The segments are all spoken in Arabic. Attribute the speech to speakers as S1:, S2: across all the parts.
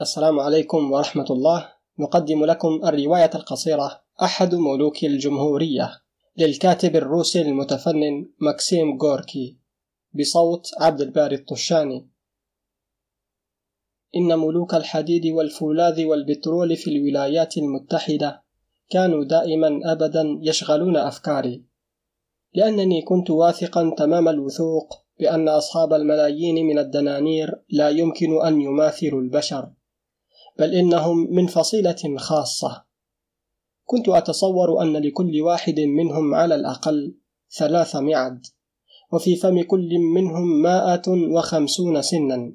S1: السلام عليكم ورحمة الله. نقدم لكم الرواية القصيرة أحد ملوك الجمهورية للكاتب الروسي المتفنن ماكسيم غوركي بصوت عبد الباري الطشاني. إن ملوك الحديد والفولاذ والبترول في الولايات المتحدة كانوا دائما أبدا يشغلون أفكاري لأنني كنت واثقا تمام الوثوق بأن أصحاب الملايين من الدنانير لا يمكن أن يماثلوا البشر. بل إنهم من فصيلة خاصة. كنت أتصور أن لكل واحد منهم على الأقل ثلاث معد وفي فم كل منهم مائة وخمسون سنا.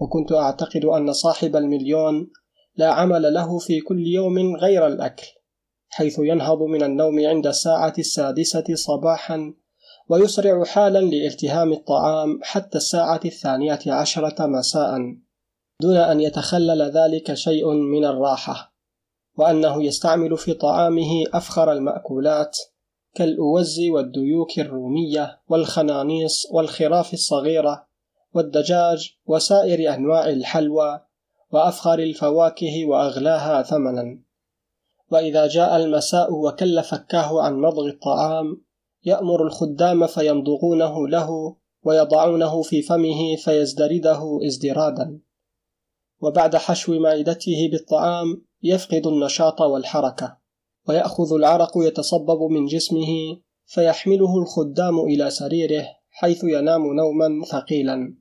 S1: وكنت أعتقد أن صاحب المليون لا عمل له في كل يوم غير الأكل حيث ينهض من النوم عند الساعة السادسة صباحا ويسرع حالا لالتهام الطعام حتى الساعة الثانية عشرة مساء. دون أن يتخلل ذلك شيء من الراحة وأنه يستعمل في طعامه أفخر المأكولات كالأوز والديوك الرومية والخنانيص والخراف الصغيرة والدجاج وسائر أنواع الحلوى وأفخر الفواكه وأغلاها ثمنا. وإذا جاء المساء وكل فكاه عن مضغ الطعام يأمر الخدام فيمضغونه له ويضعونه في فمه فيزدرده ازدرادا. وبعد حشو معدته بالطعام يفقد النشاط والحركة ويأخذ العرق يتصبب من جسمه فيحمله الخدام إلى سريره حيث ينام نوما ثقيلا.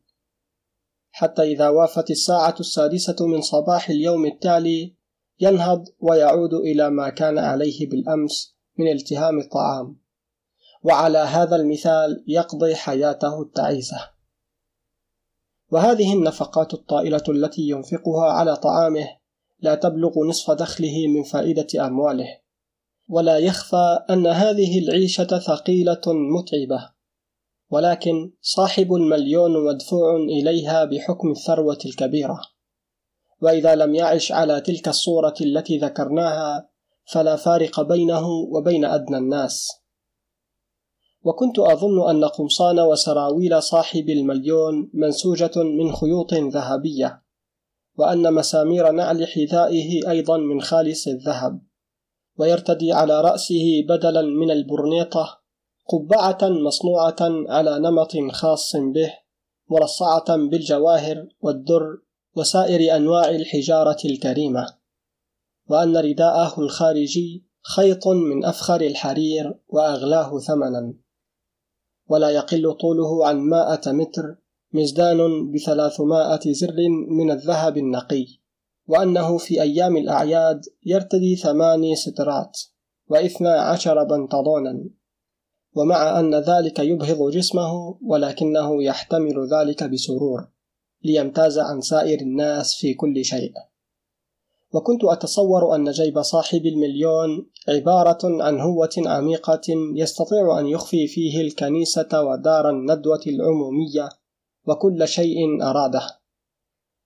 S1: حتى إذا وافت الساعة السادسة من صباح اليوم التالي ينهض ويعود إلى ما كان عليه بالأمس من التهام الطعام. وعلى هذا المثال يقضي حياته التعيسة. وهذه النفقات الطائلة التي ينفقها على طعامه لا تبلغ نصف دخله من فائدة أمواله. ولا يخفى أن هذه العيشة ثقيلة متعبة. ولكن صاحب المليون مدفوع إليها بحكم الثروة الكبيرة. وإذا لم يعش على تلك الصورة التي ذكرناها فلا فارق بينه وبين أدنى الناس. وكنت أظن أن قمصان وسراويل صاحب المليون منسوجة من خيوط ذهبية وأن مسامير نعل حذائه أيضا من خالص الذهب ويرتدي على رأسه بدلا من البرنيطة قبعة مصنوعة على نمط خاص به مرصعة بالجواهر والدر وسائر أنواع الحجارة الكريمة وأن رداءه الخارجي خيط من أفخر الحرير وأغلاه ثمنا. ولا يقل طوله عن مائة متر مزدان بثلاثمائة زر من الذهب النقي. وأنه في أيام الأعياد يرتدي ثماني سترات واثنا عشر بنطلونا. ومع أن ذلك يبهض جسمه ولكنه يحتمل ذلك بسرور ليمتاز عن سائر الناس في كل شيء. وكنت أتصور أن جيب صاحب المليون عبارة عن هوة عميقة يستطيع أن يخفي فيه الكنيسة ودار الندوة العمومية وكل شيء أراده.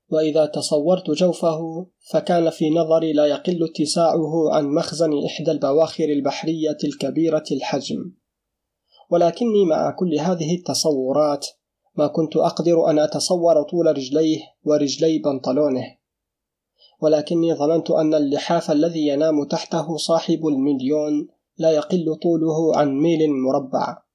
S1: وإذا تصورت جوفه فكان في نظري لا يقل اتساعه عن مخزن إحدى البواخر البحرية الكبيرة الحجم. ولكني مع كل هذه التصورات ما كنت أقدر أن أتصور طول رجليه ورجلي بنطلونه. ولكني ظننت أن اللحاف الذي ينام تحته صاحب المليون لا يقل طوله عن ميل مربع.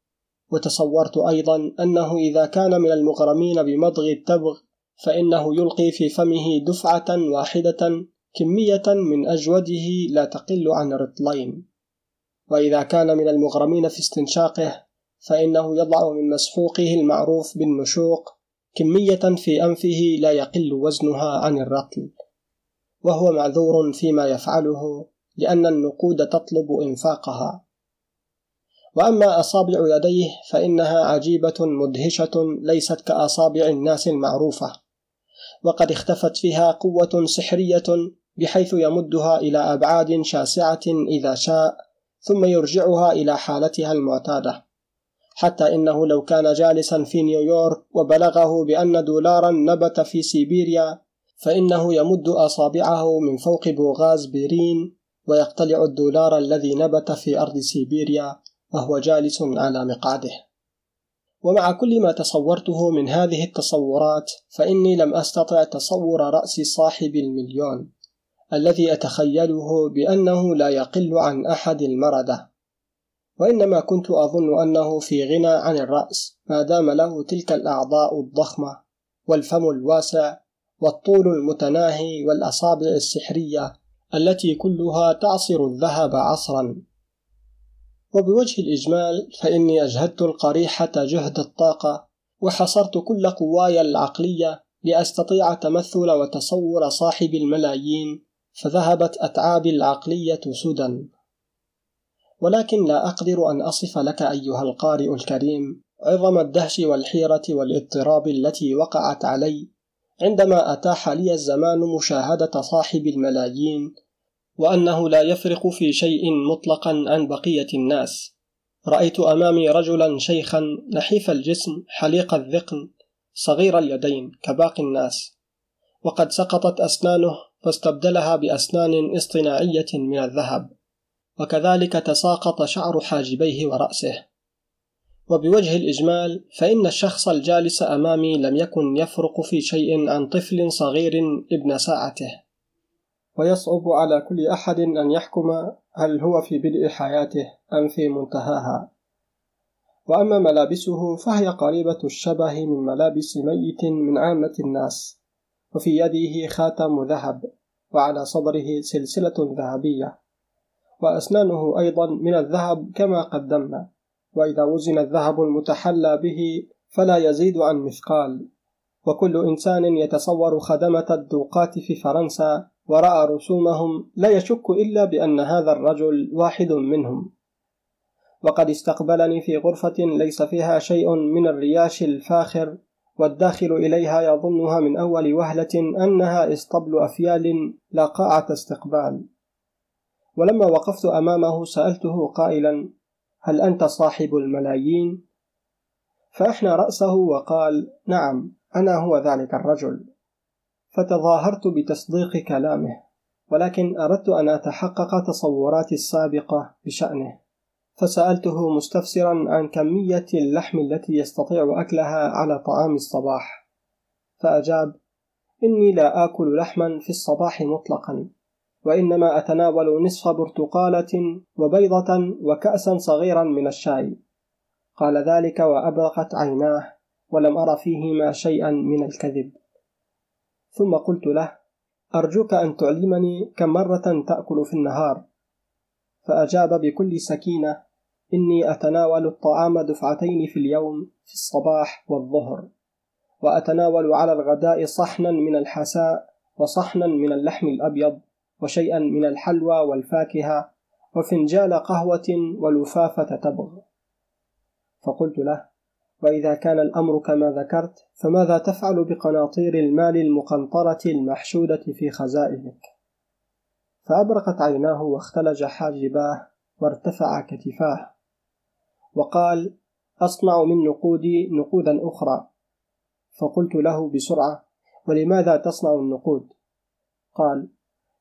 S1: وتصورت أيضا أنه إذا كان من المغرمين بمضغ التبغ فإنه يلقي في فمه دفعة واحدة كمية من أجوده لا تقل عن رطلين وإذا كان من المغرمين في استنشاقه فإنه يضع من مسحوقه المعروف بالنشوق كمية في أنفه لا يقل وزنها عن الرطل وهو معذور فيما يفعله لأن النقود تطلب إنفاقها. وأما أصابع يديه فإنها عجيبة مدهشة ليست كأصابع الناس المعروفة. وقد اختفت فيها قوة سحرية بحيث يمدها إلى أبعاد شاسعة إذا شاء ثم يرجعها إلى حالتها المعتادة. حتى إنه لو كان جالسا في نيويورك وبلغه بأن دولارا نبت في سيبيريا فإنه يمد أصابعه من فوق بوغاز بيرين ويقتلع الدولار الذي نبت في أرض سيبيريا وهو جالس على مقعده. ومع كل ما تصورته من هذه التصورات فإني لم أستطع تصور رأس صاحب المليون الذي أتخيله بأنه لا يقل عن أحد المردة. وإنما كنت أظن أنه في غنى عن الرأس ما دام له تلك الأعضاء الضخمة والفم الواسع والطول المتناهي والأصابع السحرية التي كلها تعصر الذهب عصرا. وبوجه الإجمال فإني أجهدت القريحة جهد الطاقة وحصرت كل قواي العقلية لأستطيع تمثل وتصور صاحب الملايين فذهبت أتعابي العقلية سدى. ولكن لا أقدر أن أصف لك أيها القارئ الكريم عظم الدهش والحيرة والاضطراب التي وقعت علي عندما أتاح لي الزمان مشاهدة صاحب الملايين وأنه لا يفرق في شيء مطلقا عن بقية الناس. رأيت أمامي رجلا شيخا نحيف الجسم حليق الذقن صغير اليدين كباقي الناس. وقد سقطت أسنانه فاستبدلها بأسنان اصطناعية من الذهب. وكذلك تساقط شعر حاجبيه ورأسه. وبوجه الإجمال فإن الشخص الجالس أمامي لم يكن يفرق في شيء عن طفل صغير ابن ساعته. ويصعب على كل أحد أن يحكم هل هو في بدء حياته أم في منتهاها. وأما ملابسه فهي قريبة الشبه من ملابس ميت من عامة الناس وفي يده خاتم ذهب وعلى صدره سلسلة ذهبية. وأسنانه أيضا من الذهب كما قدمنا. وإذا وزن الذهب المتحلى به فلا يزيد عن مثقال. وكل إنسان يتصور خدمة الدوقات في فرنسا ورأى رسومهم لا يشك إلا بأن هذا الرجل واحد منهم. وقد استقبلني في غرفة ليس فيها شيء من الرياش الفاخر والداخل إليها يظنها من أول وهلة أنها إسطبل أفيال لا قاعة استقبال. ولما وقفت أمامه سألته قائلا هل أنت صاحب الملايين؟ فأحنى رأسه وقال نعم أنا هو ذلك الرجل. فتظاهرت بتصديق كلامه ولكن أردت أن أتحقق تصوراتي السابقة بشأنه. فسألته مستفسرا عن كمية اللحم التي يستطيع أكلها على طعام الصباح. فأجاب إني لا آكل لحما في الصباح مطلقا. وإنما أتناول نصف برتقالة وبيضة وكأسا صغيرا من الشاي. قال ذلك وأبرقت عيناه ولم أر فيهما شيئا من الكذب. ثم قلت له أرجوك أن تعلمني كم مرة تأكل في النهار. فأجاب بكل سكينة إني أتناول الطعام دفعتين في اليوم في الصباح والظهر. وأتناول على الغداء صحنا من الحساء وصحنا من اللحم الأبيض. وشيئا من الحلوى والفاكهة وفنجال قهوة ولفافة تبغ. فقلت له وإذا كان الأمر كما ذكرت فماذا تفعل بقناطير المال المقنطرة المحشودة في خزائنك؟ فأبرقت عيناه واختلج حاجباه وارتفع كتفاه. وقال أصنع من نقودي نقودا أخرى. فقلت له بسرعة ولماذا تصنع النقود؟ قال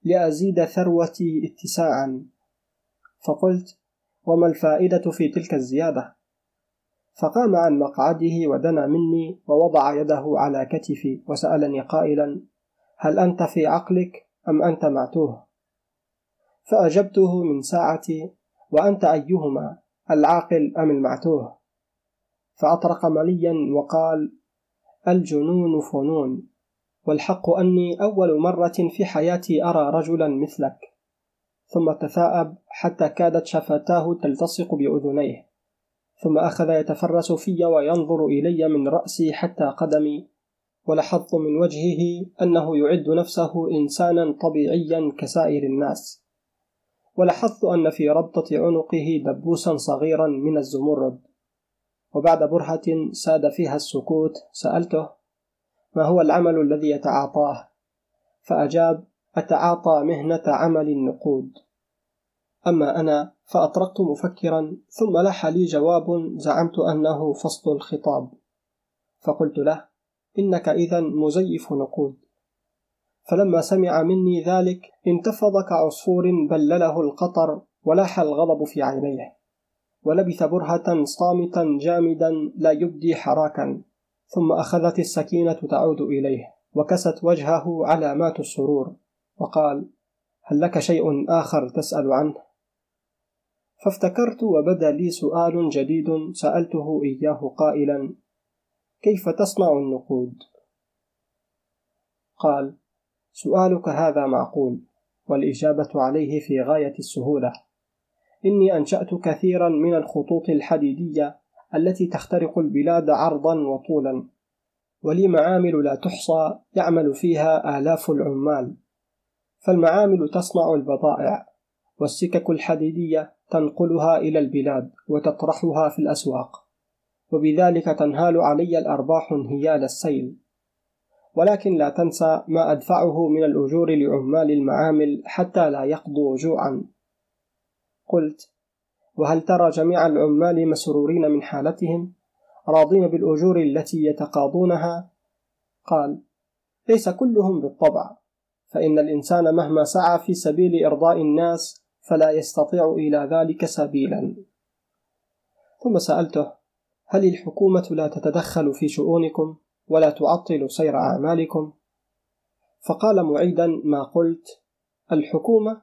S1: لأزيد ثروتي اتساعا. فقلت وما الفائدة في تلك الزيادة؟ فقام عن مقعده ودنا مني ووضع يده على كتفي وسألني قائلا هل أنت في عقلك أم أنت معتوه؟ فأجبته من ساعتي وأنت أيهما العاقل أم المعتوه؟ فأطرق مليا وقال الجنون فنون. والحق أني أول مرة في حياتي أرى رجلا مثلك. ثم تثاءب حتى كادت شفتاه تلتصق بأذنيه. ثم أخذ يتفرس في وينظر إلي من رأسي حتى قدمي. ولاحظت من وجهه أنه يعد نفسه إنسانا طبيعيا كسائر الناس. ولاحظت أن في ربطة عنقه دبوسا صغيرا من الزمرد. وبعد برهة ساد فيها السكوت سألته ما هو العمل الذي يتعاطاه؟ فأجاب أتعاطى مهنة عمل النقود. أما أنا فأطرقت مفكرا ثم لح لي جواب زعمت أنه فصل الخطاب. فقلت له إنك إذا مزيف نقود. فلما سمع مني ذلك انتفض كعصفور بلله القطر ولاح الغضب في عينيه ولبث برهة صامتا جامدا لا يبدي حراكا. ثم أخذت السكينة تعود إليه وكست وجهه علامات السرور وقال هل لك شيء آخر تسأل عنه؟ فافتكرت وبدأ لي سؤال جديد سألته إياه قائلا كيف تصنع النقود؟ قال سؤالك هذا معقول والإجابة عليه في غاية السهولة إني أنشأت كثيرا من الخطوط الحديدية التي تخترق البلاد عرضا وطولا ولي معامل لا تحصى يعمل فيها آلاف العمال. فالمعامل تصنع البضائع والسكك الحديدية تنقلها إلى البلاد وتطرحها في الأسواق وبذلك تنهال علي الأرباح انهيال السيل. ولكن لا تنسى ما أدفعه من الأجور لعمال المعامل حتى لا يقضوا جوعا. قلت وهل ترى جميع العمال مسرورين من حالتهم؟ راضين بالأجور التي يتقاضونها؟ قال ليس كلهم بالطبع فإن الإنسان مهما سعى في سبيل إرضاء الناس فلا يستطيع إلى ذلك سبيلا. ثم سألته هل الحكومة لا تتدخل في شؤونكم ولا تعطل سير أعمالكم؟ فقال معيدا ما قلت الحكومة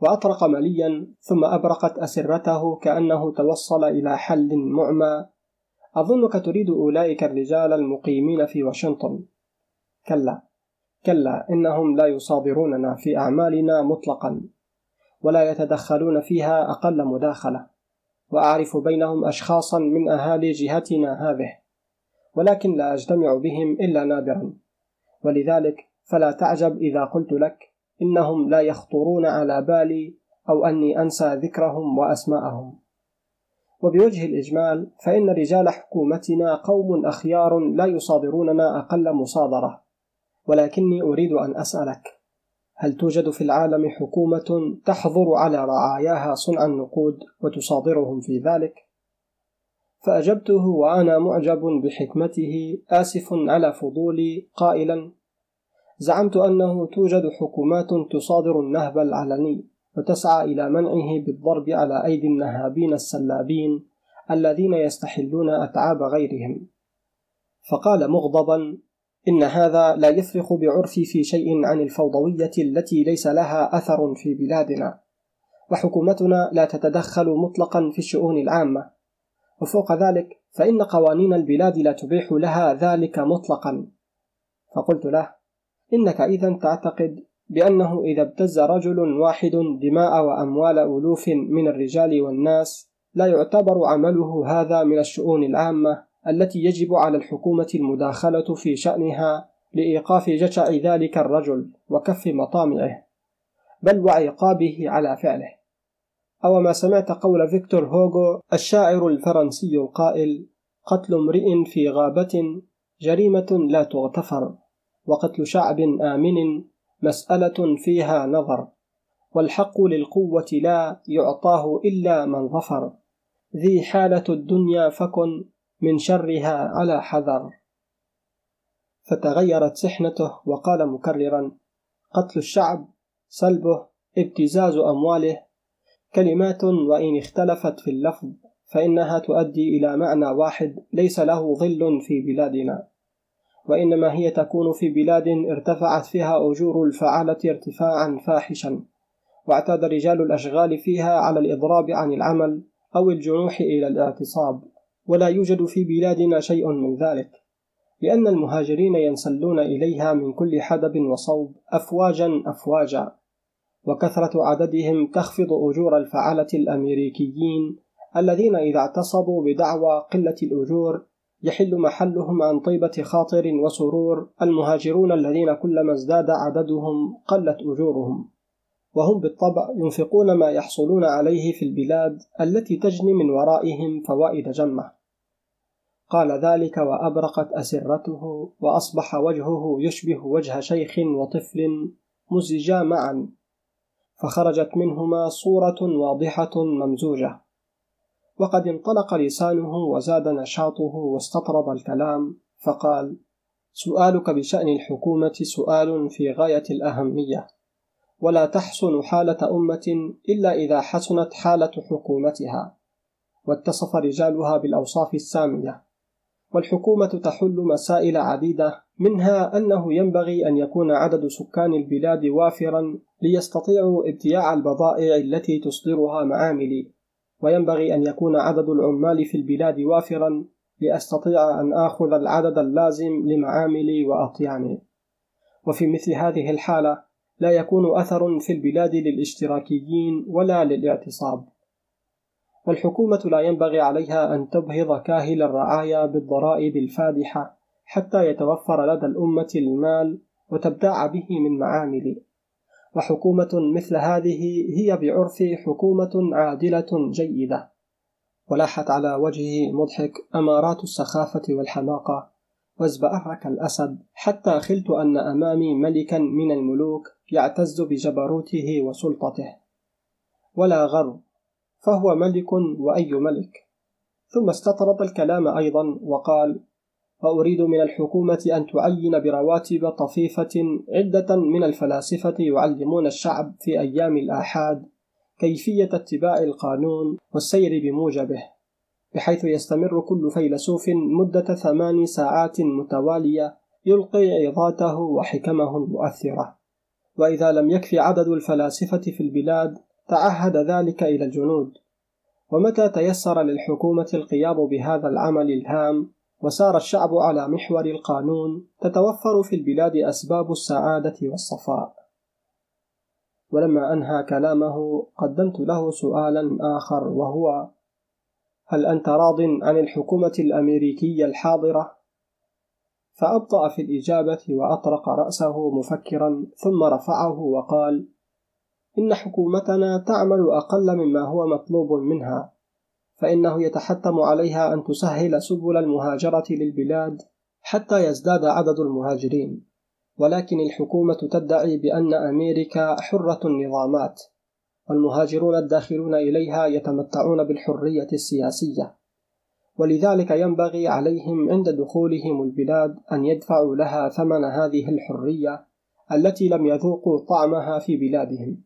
S1: وأطرق مليا ثم أبرقت أسرته كأنه توصل إلى حل معمى. أظنك تريد أولئك الرجال المقيمين في واشنطن. كلا كلا إنهم لا يصادروننا في أعمالنا مطلقا ولا يتدخلون فيها أقل مداخلة. وأعرف بينهم أشخاصا من أهالي جهتنا هذه ولكن لا أجتمع بهم إلا نادرا. ولذلك فلا تعجب إذا قلت لك إنهم لا يخطرون على بالي أو أني أنسى ذكرهم وأسماءهم وبوجه الإجمال فإن رجال حكومتنا قوم أخيار لا يصادروننا أقل مصادرة ولكني أريد أن أسألك هل توجد في العالم حكومة تحظر على رعاياها صنع النقود وتصادرهم في ذلك؟ فأجبته وأنا معجب بحكمته آسف على فضولي قائلا زعمت أنه توجد حكومات تصادر النهب العلني وتسعى إلى منعه بالضرب على أيدي النهابين السلابين الذين يستحلون أتعاب غيرهم. فقال مغضبا إن هذا لا يفرق بعرفي في شيء عن الفوضوية التي ليس لها أثر في بلادنا. وحكومتنا لا تتدخل مطلقا في الشؤون العامة. وفوق ذلك فإن قوانين البلاد لا تبيح لها ذلك مطلقا. فقلت له إنك إذا تعتقد بأنه إذا ابتز رجل واحد دماء وأموال ألوف من الرجال والناس لا يعتبر عمله هذا من الشؤون العامة التي يجب على الحكومة المداخلة في شأنها لإيقاف جشع ذلك الرجل وكف مطامعه بل وعقابه على فعله. أو ما سمعت قول فيكتور هوغو الشاعر الفرنسي القائل قتل امرئ في غابة جريمة لا تغتفر. وقتل شعب آمن مسألة فيها نظر والحق للقوة لا يعطاه إلا من ظفر. ذي حالة الدنيا فكن من شرها على حذر. فتغيرت سحنته وقال مكررا قتل الشعب سلبه ابتزاز أمواله. كلمات وإن اختلفت في اللفظ فإنها تؤدي إلى معنى واحد ليس له ظل في بلادنا. وإنما هي تكون في بلاد ارتفعت فيها أجور الفعالة ارتفاعا فاحشا. واعتاد رجال الأشغال فيها على الإضراب عن العمل أو الجنوح إلى الاعتصاب ولا يوجد في بلادنا شيء من ذلك لأن المهاجرين ينسلون إليها من كل حدب وصوب أفواجا أفواجا. وكثرة عددهم تخفض أجور الفعالة الأمريكيين الذين إذا اعتصبوا بدعوى قلة الأجور يحل محلهم عن طيبة خاطر وسرور المهاجرون الذين كلما ازداد عددهم قلت أجورهم. وهم بالطبع ينفقون ما يحصلون عليه في البلاد التي تجني من ورائهم فوائد جمة. قال ذلك وأبرقت أسرته وأصبح وجهه يشبه وجه شيخ وطفل مزجا معا. فخرجت منهما صورة واضحة ممزوجة. وقد انطلق لسانه وزاد نشاطه واستطرد الكلام فقال سؤالك بشأن الحكومة سؤال في غاية الأهمية ولا تحسن حالة أمة إلا إذا حسنت حالة حكومتها واتصف رجالها بالأوصاف السامية والحكومة تحل مسائل عديدة منها أنه ينبغي أن يكون عدد سكان البلاد وافرا ليستطيعوا ابتياع البضائع التي تصدرها معاملي وينبغي أن يكون عدد العمال في البلاد وافرا لأستطيع أن آخذ العدد اللازم لمعاملي وأطياني. وفي مثل هذه الحالة لا يكون أثر في البلاد للاشتراكيين ولا للاعتصاب. والحكومة لا ينبغي عليها أن تبهض كاهل الرعايا بالضرائب الفادحة حتى يتوفر لدى الأمة المال وتبتاع به من معامل وحكومة مثل هذه هي بعرف حكومة عادلة جيدة. ولاحت على وجهه المضحك أمارات السخافة والحماقة. وازبأرك الأسد. حتى خلت أن أمامي ملكا من الملوك يعتز بجبروته وسلطته. ولا غر. فهو ملك وأي ملك. ثم استطرد الكلام أيضا وقال وأريد من الحكومة أن تعين برواتب طفيفة عدة من الفلاسفة يعلمون الشعب في أيام الآحاد كيفية اتباع القانون والسير بموجبه بحيث يستمر كل فيلسوف مدة ثمان ساعات متوالية يلقي عظاته وحكمه المؤثرة وإذا لم يكف عدد الفلاسفة في البلاد تعهد ذلك إلى الجنود. ومتى تيسر للحكومة القيام بهذا العمل الهام؟ وسار الشعب على محور القانون تتوفر في البلاد أسباب السعادة والصفاء ولما أنهى كلامه قدمت له سؤالا آخر وهو هل أنت راض عن الحكومة الأمريكية الحاضرة؟ فأبطأ في الإجابة وأطرق رأسه مفكرا ثم رفعه وقال: إن حكومتنا تعمل أقل مما هو مطلوب منها، فإنه يتحتم عليها أن تسهل سبل المهاجرة للبلاد حتى يزداد عدد المهاجرين، ولكن الحكومة تدعي بأن أمريكا حرة النظامات، والمهاجرون الداخلون إليها يتمتعون بالحرية السياسية. ولذلك ينبغي عليهم عند دخولهم البلاد أن يدفعوا لها ثمن هذه الحرية التي لم يذوقوا طعمها في بلادهم.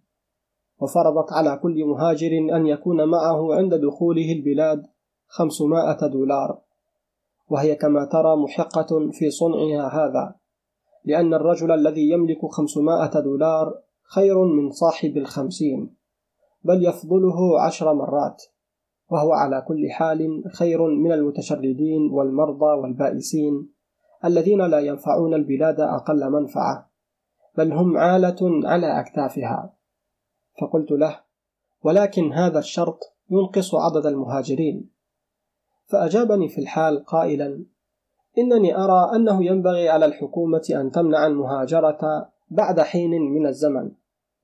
S1: وفرضت على كل مهاجر أن يكون معه عند دخوله البلاد خمسمائة دولار. وهي كما ترى محقة في صنعها هذا لأن الرجل الذي يملك خمسمائة دولار خير من صاحب الخمسين بل يفضله عشر مرات وهو على كل حال خير من المتشردين والمرضى والبائسين الذين لا ينفعون البلاد أقل منفعة بل هم عالة على أكتافها. فقلت له ولكن هذا الشرط ينقص عدد المهاجرين. فأجابني في الحال قائلا إنني أرى أنه ينبغي على الحكومة أن تمنع المهاجرة بعد حين من الزمن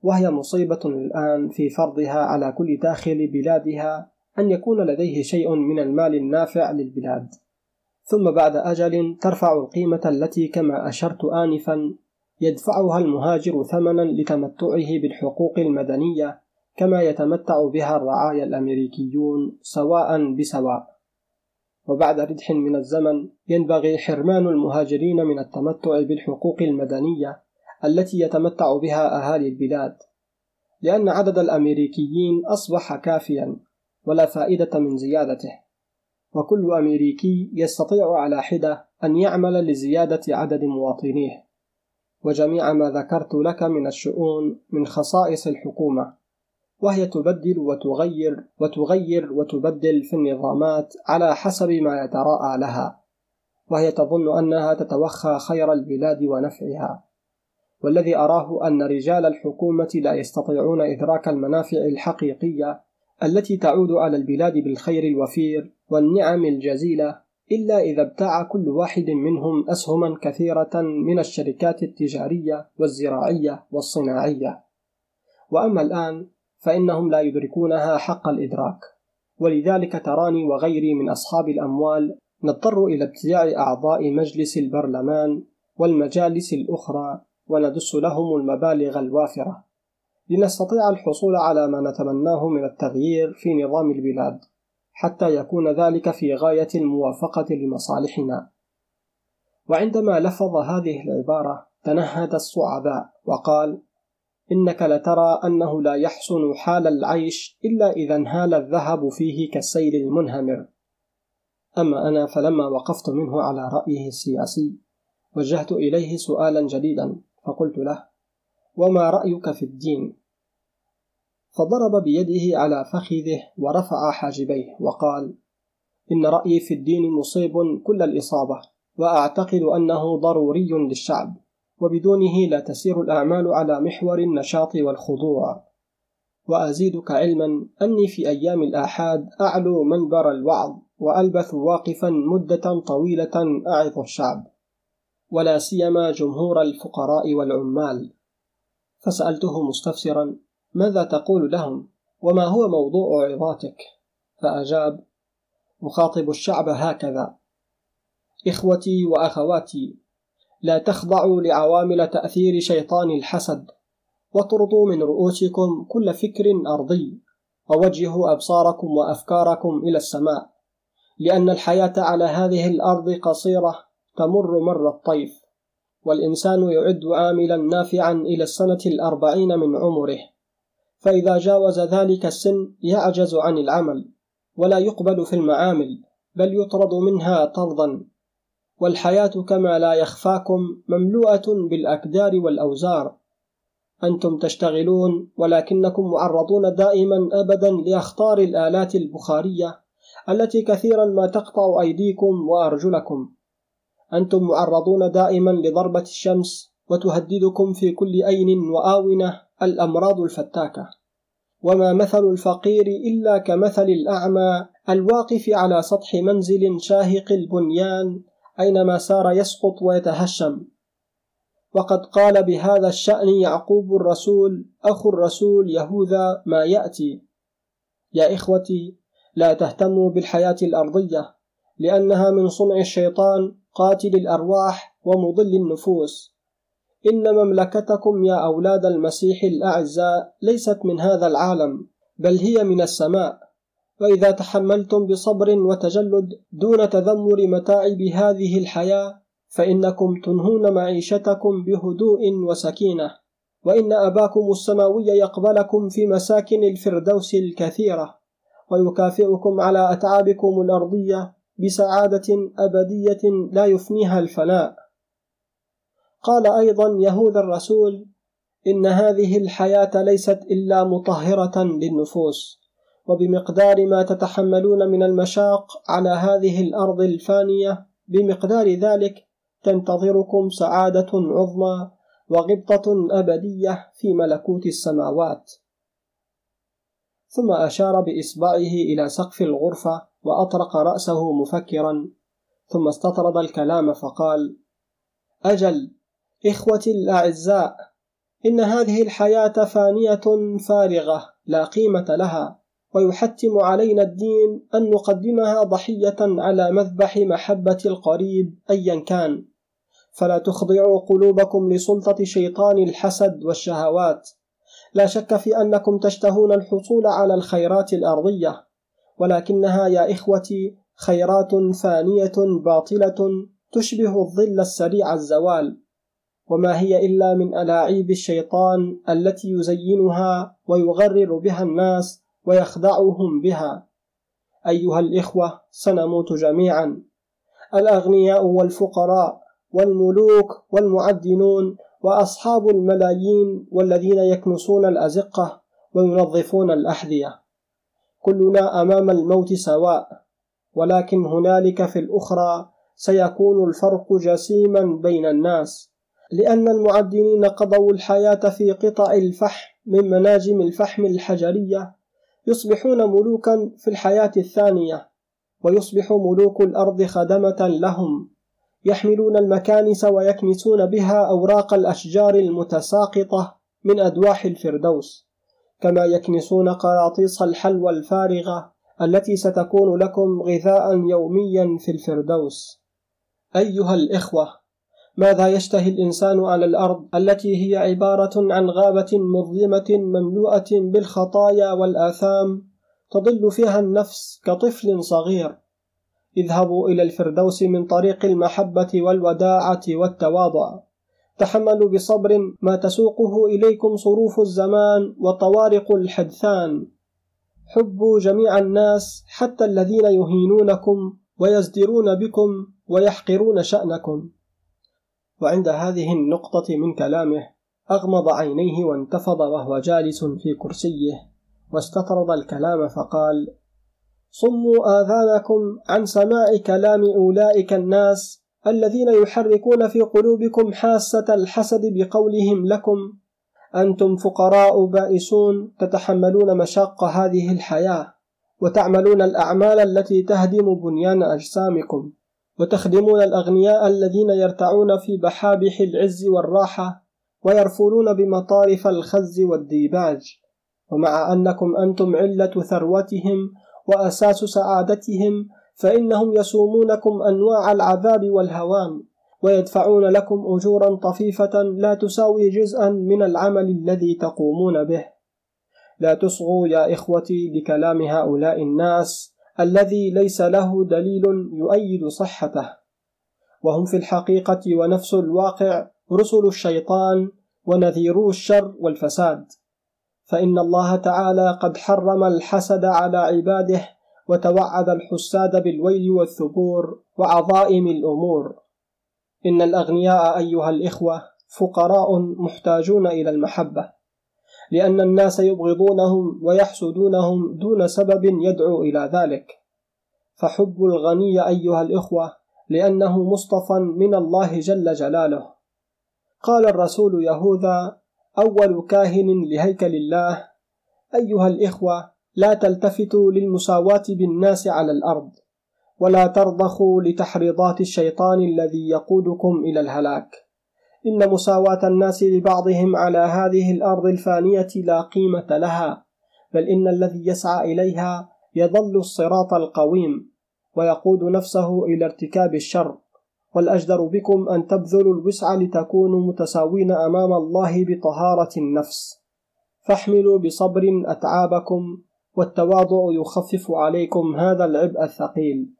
S1: وهي مصيبة الآن في فرضها على كل داخل بلادها أن يكون لديه شيء من المال النافع للبلاد. ثم بعد أجل ترفع القيمة التي كما أشرت آنفا يدفعها المهاجر ثمنا لتمتعه بالحقوق المدنية كما يتمتع بها الرعايا الأمريكيون سواء بسواء. وبعد ردح من الزمن ينبغي حرمان المهاجرين من التمتع بالحقوق المدنية التي يتمتع بها أهالي البلاد لأن عدد الأمريكيين أصبح كافيا ولا فائدة من زيادته. وكل أمريكي يستطيع على حدة أن يعمل لزيادة عدد مواطنيه. وجميع ما ذكرت لك من الشؤون من خصائص الحكومة وهي تبدل وتغير وتغير وتبدل في النظامات على حسب ما يتراءى لها وهي تظن أنها تتوخى خير البلاد ونفعها. والذي أراه أن رجال الحكومة لا يستطيعون إدراك المنافع الحقيقية التي تعود على البلاد بالخير الوفير والنعم الجزيلة إلا إذا ابتاع كل واحد منهم أسهما كثيرة من الشركات التجارية والزراعية والصناعية. وأما الآن فإنهم لا يدركونها حق الإدراك. ولذلك تراني وغيري من أصحاب الأموال نضطر إلى ابتياع أعضاء مجلس البرلمان والمجالس الأخرى وندس لهم المبالغ الوافرة. لنستطيع الحصول على ما نتمناه من التغيير في نظام البلاد. حتى يكون ذلك في غاية الموافقة لمصالحنا وعندما لفظ هذه العبارة تنهد الصعباء وقال إنك لترى أنه لا يحسن حال العيش إلا إذا انهال الذهب فيه كالسيل المنهمر أما أنا فلما وقفت منه على رأيه السياسي وجهت إليه سؤالا جديدا فقلت له وما رأيك في الدين؟ فضرب بيده على فخذه ورفع حاجبيه وقال إن رأيي في الدين مصيب كل الإصابة وأعتقد أنه ضروري للشعب وبدونه لا تسير الأعمال على محور النشاط والخضوع. وأزيدك علما أني في أيام الآحاد أعلو منبر الوعظ وألبث واقفا مدة طويلة أعظ الشعب. ولا سيما جمهور الفقراء والعمال. فسألته مستفسرا ماذا تقول لهم؟ وما هو موضوع عظاتك؟ فأجاب أخاطب الشعب هكذا. إخوتي وأخواتي لا تخضعوا لعوامل تأثير شيطان الحسد واطردوا من رؤوسكم كل فكر أرضي ووجهوا أبصاركم وأفكاركم إلى السماء لأن الحياة على هذه الأرض قصيرة تمر مر الطيف والإنسان يعد عاملا نافعا إلى السنة الأربعين من عمره. فإذا جاوز ذلك السن يعجز عن العمل ولا يقبل في المعامل بل يطرد منها طردا. والحياة كما لا يخفاكم مملوءة بالأكدار والأوزار. أنتم تشتغلون ولكنكم معرضون دائما أبدا لأخطار الآلات البخارية التي كثيرا ما تقطع أيديكم وأرجلكم. أنتم معرضون دائما لضربة الشمس وتهددكم في كل أين وآونة الأمراض الفتاكة. وما مثل الفقير إلا كمثل الأعمى الواقف على سطح منزل شاهق البنيان أينما سار يسقط ويتهشم. وقد قال بهذا الشأن يعقوب الرسول أخو الرسول يهوذا ما يأتي. يا إخوتي لا تهتموا بالحياة الأرضية لأنها من صنع الشيطان قاتل الأرواح ومضل النفوس. إن مملكتكم يا أولاد المسيح الأعزاء ليست من هذا العالم بل هي من السماء. وإذا تحملتم بصبر وتجلد دون تذمر متاعب هذه الحياة فإنكم تنهون معيشتكم بهدوء وسكينة. وإن أباكم السماوي يقبلكم في مساكن الفردوس الكثيرة. ويكافئكم على أتعابكم الأرضية بسعادة أبدية لا يفنيها الفناء. قال أيضا يهود الرسول إن هذه الحياة ليست إلا مطهرة للنفوس وبمقدار ما تتحملون من المشاق على هذه الأرض الفانية بمقدار ذلك تنتظركم سعادة عظمى وغبطة أبدية في ملكوت السماوات. ثم أشار بإصبعه إلى سقف الغرفة وأطرق رأسه مفكرا ثم استطرد الكلام فقال أجل إخوتي الأعزاء إن هذه الحياة فانية فارغة لا قيمة لها ويحتم علينا الدين أن نقدمها ضحية على مذبح محبة القريب أيا كان. فلا تخضعوا قلوبكم لسلطة شيطان الحسد والشهوات. لا شك في أنكم تشتهون الحصول على الخيرات الأرضية. ولكنها يا إخوتي خيرات فانية باطلة تشبه الظل السريع الزوال. وما هي إلا من ألاعيب الشيطان التي يزينها ويغرر بها الناس ويخدعهم بها. أيها الإخوة سنموت جميعا. الأغنياء والفقراء والملوك والمعدنون وأصحاب الملايين والذين يكنسون الأزقة وينظفون الأحذية. كلنا أمام الموت سواء ولكن هنالك في الأخرى سيكون الفرق جسيما بين الناس. لأن المعدنين قضوا الحياة في قطع الفحم من مناجم الفحم الحجرية يصبحون ملوكا في الحياة الثانية ويصبح ملوك الأرض خدمة لهم يحملون المكانس ويكنسون بها أوراق الأشجار المتساقطة من أدواح الفردوس كما يكنسون قراطيس الحلوى الفارغة التي ستكون لكم غذاء يوميا في الفردوس. أيها الإخوة ماذا يشتهي الإنسان على الأرض التي هي عبارة عن غابة مظلمة مملوءة بالخطايا والآثام تضل فيها النفس كطفل صغير؟ اذهبوا إلى الفردوس من طريق المحبة والوداعة والتواضع. تحملوا بصبر ما تسوقه إليكم صروف الزمان وطوارق الحدثان. حبوا جميع الناس حتى الذين يهينونكم ويزدرون بكم ويحقرون شأنكم. وعند هذه النقطة من كلامه أغمض عينيه وانتفض وهو جالس في كرسيه واستطرد الكلام فقال صموا آذانكم عن سماع كلام أولئك الناس الذين يحركون في قلوبكم حاسة الحسد بقولهم لكم. أنتم فقراء بائسون تتحملون مشاق هذه الحياة وتعملون الأعمال التي تهدم بنيان أجسامكم. وتخدمون الأغنياء الذين يرتعون في بحابح العز والراحة ويرفلون بمطارف الخز والديباج. ومع أنكم أنتم علة ثروتهم وأساس سعادتهم فإنهم يسومونكم أنواع العذاب والهوان ويدفعون لكم أجورا طفيفة لا تساوي جزءا من العمل الذي تقومون به. لا تصغوا يا إخوتي لكلام هؤلاء الناس الذي ليس له دليل يؤيد صحته. وهم في الحقيقة ونفس الواقع رسل الشيطان ونذيرو الشر والفساد. فإن الله تعالى قد حرم الحسد على عباده وتوعد الحساد بالويل والثبور وعظائم الأمور. إن الأغنياء أيها الإخوة فقراء محتاجون إلى المحبة. لأن الناس يبغضونهم ويحسدونهم دون سبب يدعو إلى ذلك. فحب الغني أيها الإخوة لأنه مصطفى من الله جل جلاله. قال الرسول يهوذا أول كاهن لهيكل الله أيها الإخوة لا تلتفتوا للمساواة بالناس على الأرض ولا ترضخوا لتحريضات الشيطان الذي يقودكم إلى الهلاك. إن مساواة الناس لبعضهم على هذه الأرض الفانية لا قيمة لها بل إن الذي يسعى إليها يظل الصراط القويم ويقود نفسه إلى ارتكاب الشر. والأجدر بكم أن تبذلوا الوسع لتكونوا متساوين أمام الله بطهارة النفس. فاحملوا بصبر أتعابكم والتواضع يخفف عليكم هذا العبء الثقيل.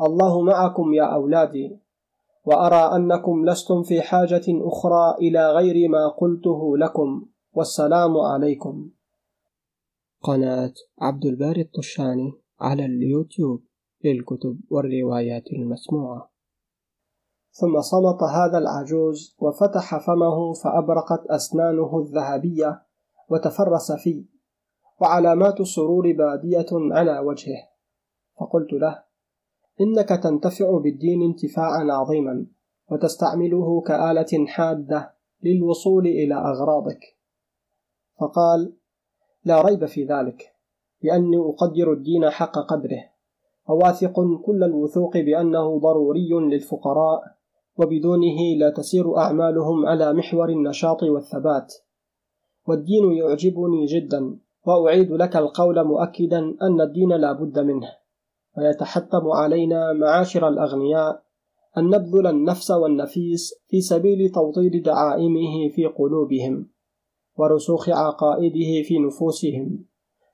S1: الله معكم يا أولادي. وأرى أنكم لستم في حاجة أخرى إلى غير ما قلته لكم. والسلام عليكم.
S2: قناة عبد الباري الطشاني على اليوتيوب للكتب والروايات المسموعة.
S1: ثم صمت هذا العجوز وفتح فمه فأبرقت أسنانه الذهبية وتفرس فيه. وعلامات السرور بادية على وجهه. فقلت له إنك تنتفع بالدين انتفاعا عظيما وتستعمله كآلة حادة للوصول إلى أغراضك. فقال لا ريب في ذلك لأني أقدر الدين حق قدره وواثق كل الوثوق بأنه ضروري للفقراء وبدونه لا تسير أعمالهم على محور النشاط والثبات. والدين يعجبني جدا وأعيد لك القول مؤكدا أن الدين لا بد منه. ويتحتم علينا معاشر الأغنياء أن نبذل النفس والنفيس في سبيل توطيد دعائمه في قلوبهم ورسوخ عقائده في نفوسهم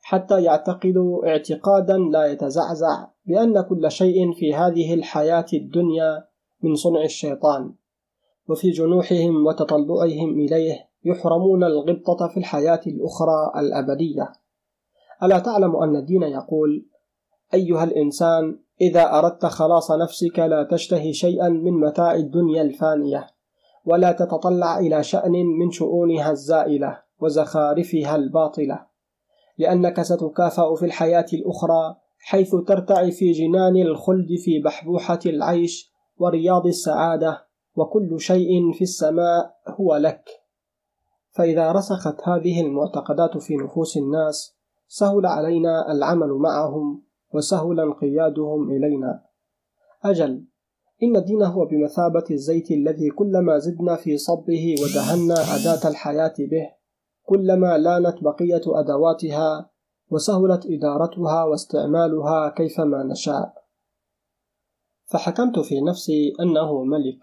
S1: حتى يعتقدوا اعتقادا لا يتزعزع بأن كل شيء في هذه الحياة الدنيا من صنع الشيطان وفي جنوحهم وتطلعهم إليه يحرمون الغبطة في الحياة الأخرى الأبدية. ألا تعلم أن الدين يقول أيها الإنسان إذا أردت خلاص نفسك لا تشتهي شيئا من متاع الدنيا الفانية ولا تتطلع إلى شأن من شؤونها الزائلة وزخارفها الباطلة لأنك ستكافأ في الحياة الأخرى حيث ترتعي في جنان الخلد في بحبوحة العيش ورياض السعادة وكل شيء في السماء هو لك. فإذا رسخت هذه المعتقدات في نفوس الناس سهل علينا العمل معهم وسهل انقيادهم إلينا. أجل إن الدين هو بمثابة الزيت الذي كلما زدنا في صبه ودهنا أداة الحياة به كلما لانت بقية أدواتها وسهلت إدارتها واستعمالها كيفما نشاء. فحكمت في نفسي أنه ملك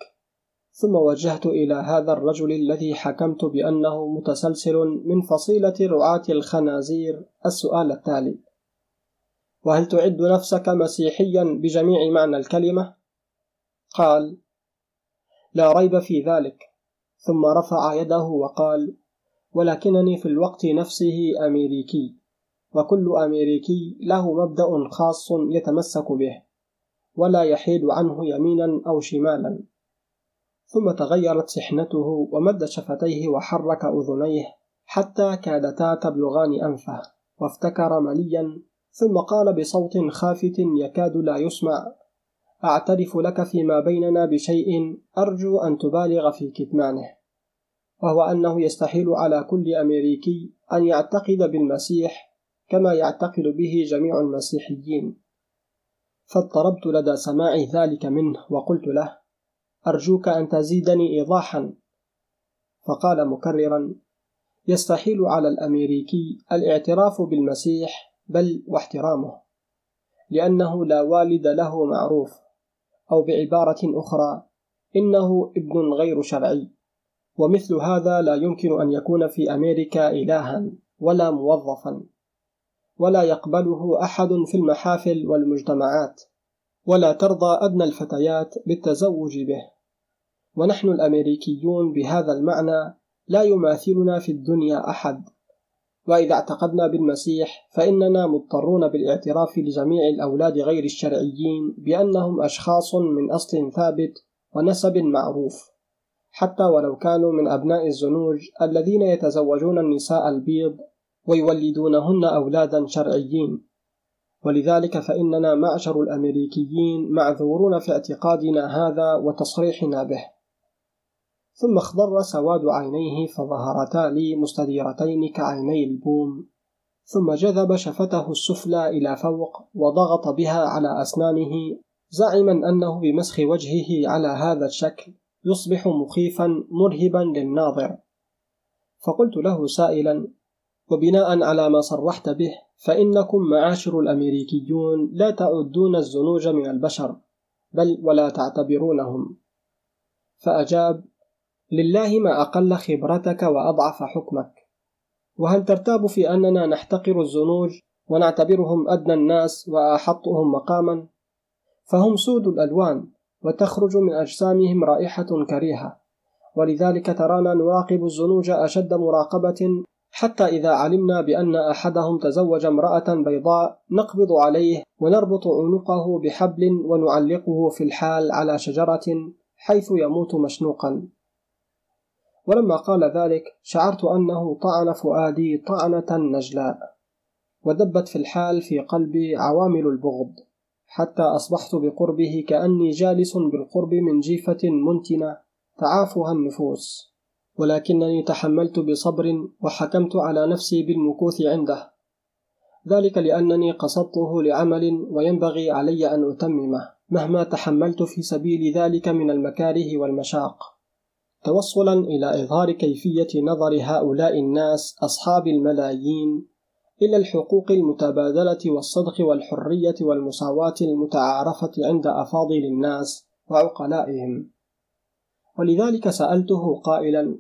S1: ثم وجهت إلى هذا الرجل الذي حكمت بأنه متسلسل من فصيلة رعاة الخنازير. السؤال التالي وهل تعد نفسك مسيحيا بجميع معنى الكلمة؟ قال لا ريب في ذلك ثم رفع يده وقال ولكنني في الوقت نفسه أمريكي وكل أمريكي له مبدأ خاص يتمسك به ولا يحيد عنه يمينا أو شمالا ثم تغيرت سحنته ومد شفتيه وحرك أذنيه حتى كادتا تبلغان أنفه وافتكر مليا ثم قال بصوت خافت يكاد لا يسمع أعترف لك فيما بيننا بشيء أرجو أن تبالغ في كتمانه وهو أنه يستحيل على كل أمريكي أن يعتقد بالمسيح كما يعتقد به جميع المسيحيين. فاضطربت لدى سماع ذلك منه وقلت له أرجوك أن تزيدني إيضاحا. فقال مكررا يستحيل على الأمريكي الاعتراف بالمسيح بل واحترامه لأنه لا والد له معروف أو بعبارة أخرى إنه ابن غير شرعي. ومثل هذا لا يمكن أن يكون في أمريكا إلها ولا موظفا ولا يقبله أحد في المحافل والمجتمعات ولا ترضى أدنى الفتيات بالتزوج به. ونحن الأمريكيون بهذا المعنى لا يماثلنا في الدنيا أحد. وإذا اعتقدنا بالمسيح فإننا مضطرون بالاعتراف لجميع الأولاد غير الشرعيين بأنهم أشخاص من أصل ثابت ونسب معروف حتى ولو كانوا من أبناء الزنوج الذين يتزوجون النساء البيض ويولدونهن أولادا شرعيين. ولذلك فإننا معشر الأمريكيين معذورون في اعتقادنا هذا وتصريحنا به. ثم اخضر سواد عينيه فظهرتا لي مستديرتين كعيني البوم. ثم جذب شفته السفلى إلى فوق وضغط بها على أسنانه زعما أنه بمسخ وجهه على هذا الشكل يصبح مخيفا مرهبا للناظر. فقلت له سائلا وبناء على ما صرحت به فإنكم معاشر الأمريكيون لا تعدون الزنوج من البشر بل ولا تعتبرونهم. فأجاب لله ما أقل خبرتك وأضعف حكمك. وهل ترتاب في أننا نحتقر الزنوج ونعتبرهم أدنى الناس وأحطهم مقاما؟ فهم سود الألوان وتخرج من أجسامهم رائحة كريهة. ولذلك ترانا نراقب الزنوج أشد مراقبة حتى إذا علمنا بأن أحدهم تزوج امرأة بيضاء نقبض عليه ونربط عنقه بحبل ونعلقه في الحال على شجرة حيث يموت مشنوقا. ولما قال ذلك شعرت أنه طعن فؤادي طعنة نجلاء ودبت في الحال في قلبي عوامل البغض حتى أصبحت بقربه كأني جالس بالقرب من جيفة منتنة تعافها النفوس ولكنني تحملت بصبر وحكمت على نفسي بالمكوث عنده ذلك لأنني قصدته لعمل وينبغي علي أن أتممه مهما تحملت في سبيل ذلك من المكاره والمشاق. توصلا إلى إظهار كيفية نظر هؤلاء الناس أصحاب الملايين إلى الحقوق المتبادلة والصدق والحرية والمساواة المتعارفة عند أفاضل الناس وعقلائهم. ولذلك سألته قائلا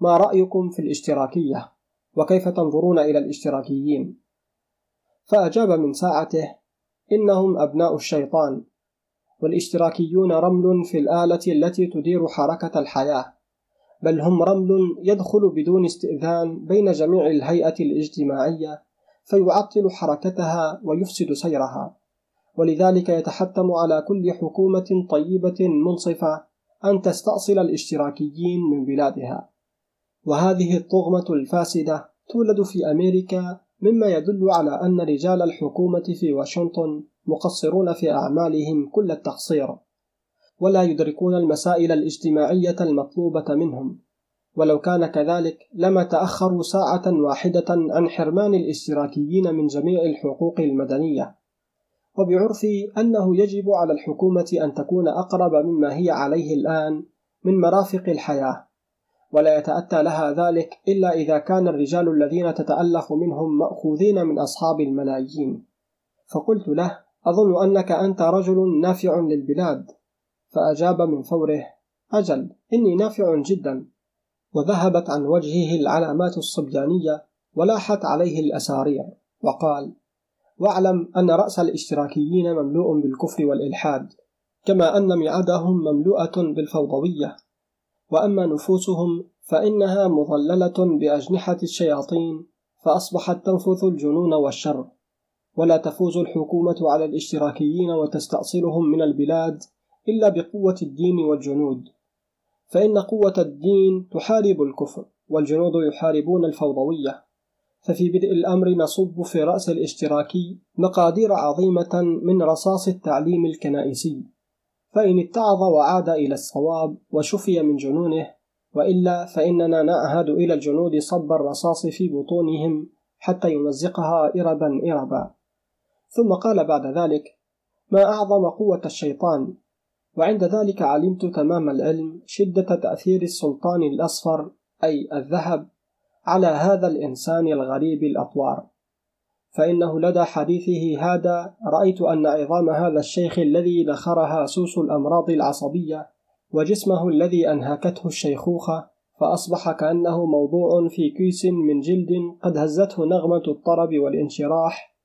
S1: ما رأيكم في الاشتراكية؟ وكيف تنظرون إلى الاشتراكيين؟ فأجاب من ساعته إنهم أبناء الشيطان والاشتراكيون رمل في الآلة التي تدير حركة الحياة بل هم رمل يدخل بدون استئذان بين جميع الهيئة الاجتماعية فيعطل حركتها ويفسد سيرها. ولذلك يتحتم على كل حكومة طيبة منصفة أن تستأصل الاشتراكيين من بلادها. وهذه الطغمة الفاسدة تولد في أمريكا مما يدل على أن رجال الحكومة في واشنطن مقصرون في أعمالهم كل التقصير. ولا يدركون المسائل الاجتماعية المطلوبة منهم. ولو كان كذلك لما تأخروا ساعة واحدة عن حرمان الاشتراكيين من جميع الحقوق المدنية. وبعرفي أنه يجب على الحكومة أن تكون أقرب مما هي عليه الآن من مرافق الحياة. ولا يتأتى لها ذلك إلا إذا كان الرجال الذين تتألف منهم مأخوذين من أصحاب الملايين. فقلت له أظن أنك أنت رجل نافع للبلاد. فأجاب من فوره أجل إني نافع جدا. وذهبت عن وجهه العلامات الصبيانية ولاحت عليه الأساريع وقال واعلم أن رأس الإشتراكيين مملوء بالكفر والإلحاد كما أن معدهم مملوءة بالفوضوية. وأما نفوسهم فإنها مظللة بأجنحة الشياطين فأصبحت تنفث الجنون والشر. ولا تفوز الحكومة على الإشتراكيين وتستأصلهم من البلاد إلا بقوة الدين والجنود. فإن قوة الدين تحارب الكفر والجنود يحاربون الفوضوية. ففي بدء الأمر نصب في رأس الاشتراكي مقادير عظيمة من رصاص التعليم الكنائسي. فإن اتعظ وعاد إلى الصواب وشفي من جنونه وإلا فإننا نعهد إلى الجنود صب الرصاص في بطونهم حتى يمزقها إربا إربا. ثم قال بعد ذلك ما أعظم قوة الشيطان وعند ذلك علمت تمام العلم شدة تأثير السلطان الأصفر أي الذهب على هذا الإنسان الغريب الأطوار. فإنه لدى حديثه هذا رأيت أن عظام هذا الشيخ الذي نخرها سوس الأمراض العصبية وجسمه الذي أنهكته الشيخوخة فأصبح كأنه موضوع في كيس من جلد قد هزته نغمة الطرب والانشراح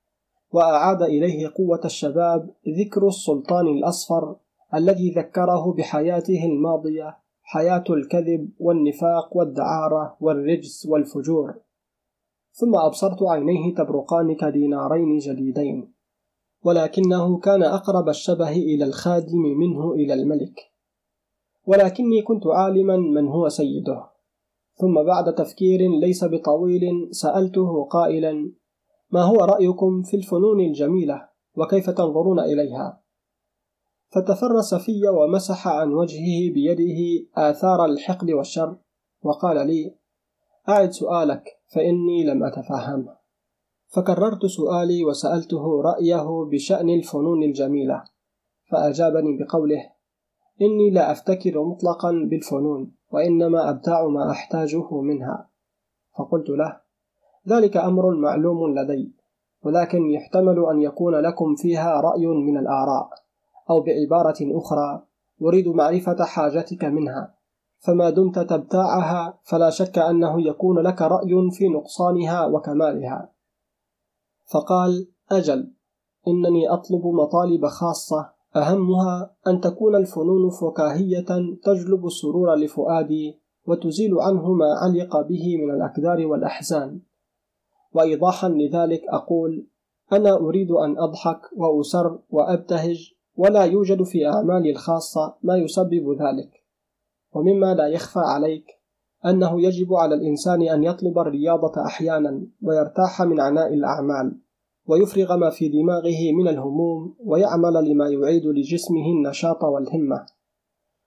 S1: وأعاد إليه قوة الشباب ذكر السلطان الأصفر الذي ذكره بحياته الماضية حياة الكذب والنفاق والدعارة والرجس والفجور. ثم أبصرت عينيه تبرقان كدينارين جديدين. ولكنه كان أقرب الشبه إلى الخادم منه إلى الملك. ولكني كنت عالما من هو سيده. ثم بعد تفكير ليس بطويل سألته قائلا ما هو رأيكم في الفنون الجميلة وكيف تنظرون إليها؟ فتفرس في ومسح عن وجهه بيده آثار الحقد والشر وقال لي أعد سؤالك فإني لم أتفهمه فكررت سؤالي وسألته رأيه بشأن الفنون الجميلة فأجابني بقوله إني لا أفتكر مطلقا بالفنون وإنما أبتاع ما أحتاجه منها. فقلت له ذلك أمر معلوم لدي ولكن يحتمل أن يكون لكم فيها رأي من الآراء. أو بعبارة أخرى أريد معرفة حاجتك منها. فما دمت تبتاعها فلا شك أنه يكون لك رأي في نقصانها وكمالها. فقال أجل إنني أطلب مطالب خاصة. أهمها أن تكون الفنون فكاهية تجلب السرور لفؤادي وتزيل عنه ما علق به من الأكدار والأحزان. وإيضاحا لذلك أقول أنا أريد أن أضحك وأسر وأبتهج ولا يوجد في أعمالي الخاصة ما يسبب ذلك. ومما لا يخفى عليك أنه يجب على الإنسان أن يطلب الرياضة أحيانا ويرتاح من عناء الأعمال ويفرغ ما في دماغه من الهموم ويعمل لما يعيد لجسمه النشاط والهمة.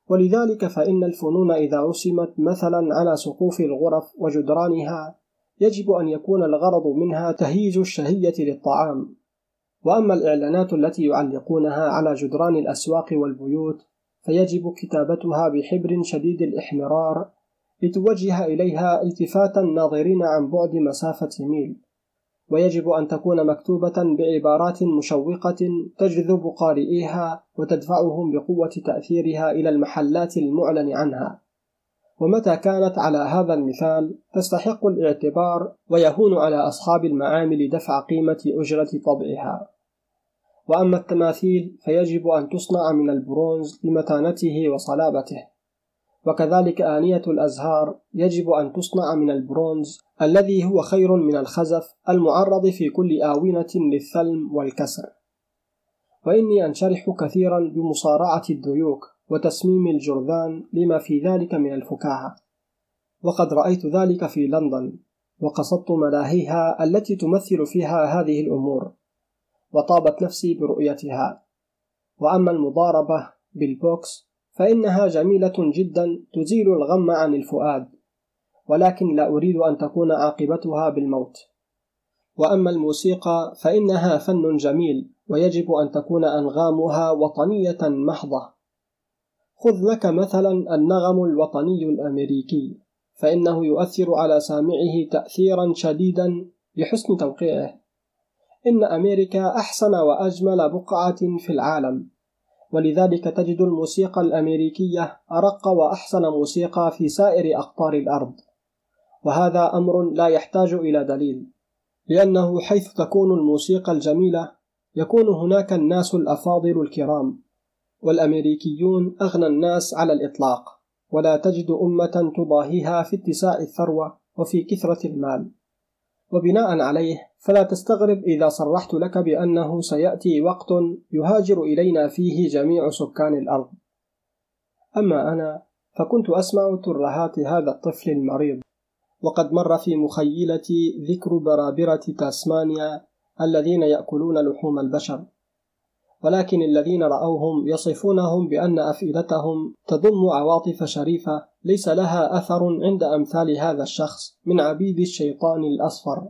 S1: ولذلك فإن الفنون إذا رسمت مثلا على سقوف الغرف وجدرانها يجب أن يكون الغرض منها تهيج الشهية للطعام. وأما الإعلانات التي يعلقونها على جدران الأسواق والبيوت فيجب كتابتها بحبر شديد الإحمرار لتوجه إليها التفات الناظرين عن بعد مسافة ميل. ويجب أن تكون مكتوبة بعبارات مشوقة تجذب قارئيها وتدفعهم بقوة تأثيرها إلى المحلات المعلن عنها. ومتى كانت على هذا المثال تستحق الاعتبار ويهون على أصحاب المعامل دفع قيمة أجرة طبعها. وأما التماثيل فيجب أن تصنع من البرونز لمتانته وصلابته. وكذلك آنية الأزهار يجب أن تصنع من البرونز الذي هو خير من الخزف المعرض في كل آونة للثلم والكسر. وإني أنشرح كثيرا بمصارعة الديوك وتسميم الجرذان لما في ذلك من الفكاهة. وقد رأيت ذلك في لندن وقصدت ملاهيها التي تمثل فيها هذه الأمور وطابت نفسي برؤيتها. وأما المضاربة بالبوكس فإنها جميلة جدا تزيل الغم عن الفؤاد ولكن لا أريد أن تكون عاقبتها بالموت. وأما الموسيقى فإنها فن جميل ويجب أن تكون أنغامها وطنية محضة. خذ لك مثلا النغم الوطني الأمريكي فإنه يؤثر على سامعه تأثيرا شديدا لحسن توقيعه. إن أمريكا أحسن وأجمل بقعة في العالم ولذلك تجد الموسيقى الأمريكية أرق وأحسن موسيقى في سائر أقطار الأرض. وهذا أمر لا يحتاج إلى دليل لأنه حيث تكون الموسيقى الجميلة يكون هناك الناس الأفاضل الكرام. والأمريكيون أغنى الناس على الإطلاق ولا تجد أمة تضاهيها في اتساع الثروة وفي كثرة المال. وبناء عليه فلا تستغرب إذا صرحت لك بأنه سيأتي وقت يهاجر إلينا فيه جميع سكان الأرض. أما أنا فكنت أسمع ترهات هذا الطفل المريض. وقد مر في مخيلتي ذكر برابرة تاسمانيا الذين يأكلون لحوم البشر. ولكن الذين رأوهم يصفونهم بأن أفئدتهم تضم عواطف شريفة ليس لها أثر عند أمثال هذا الشخص من عبيد الشيطان الأصفر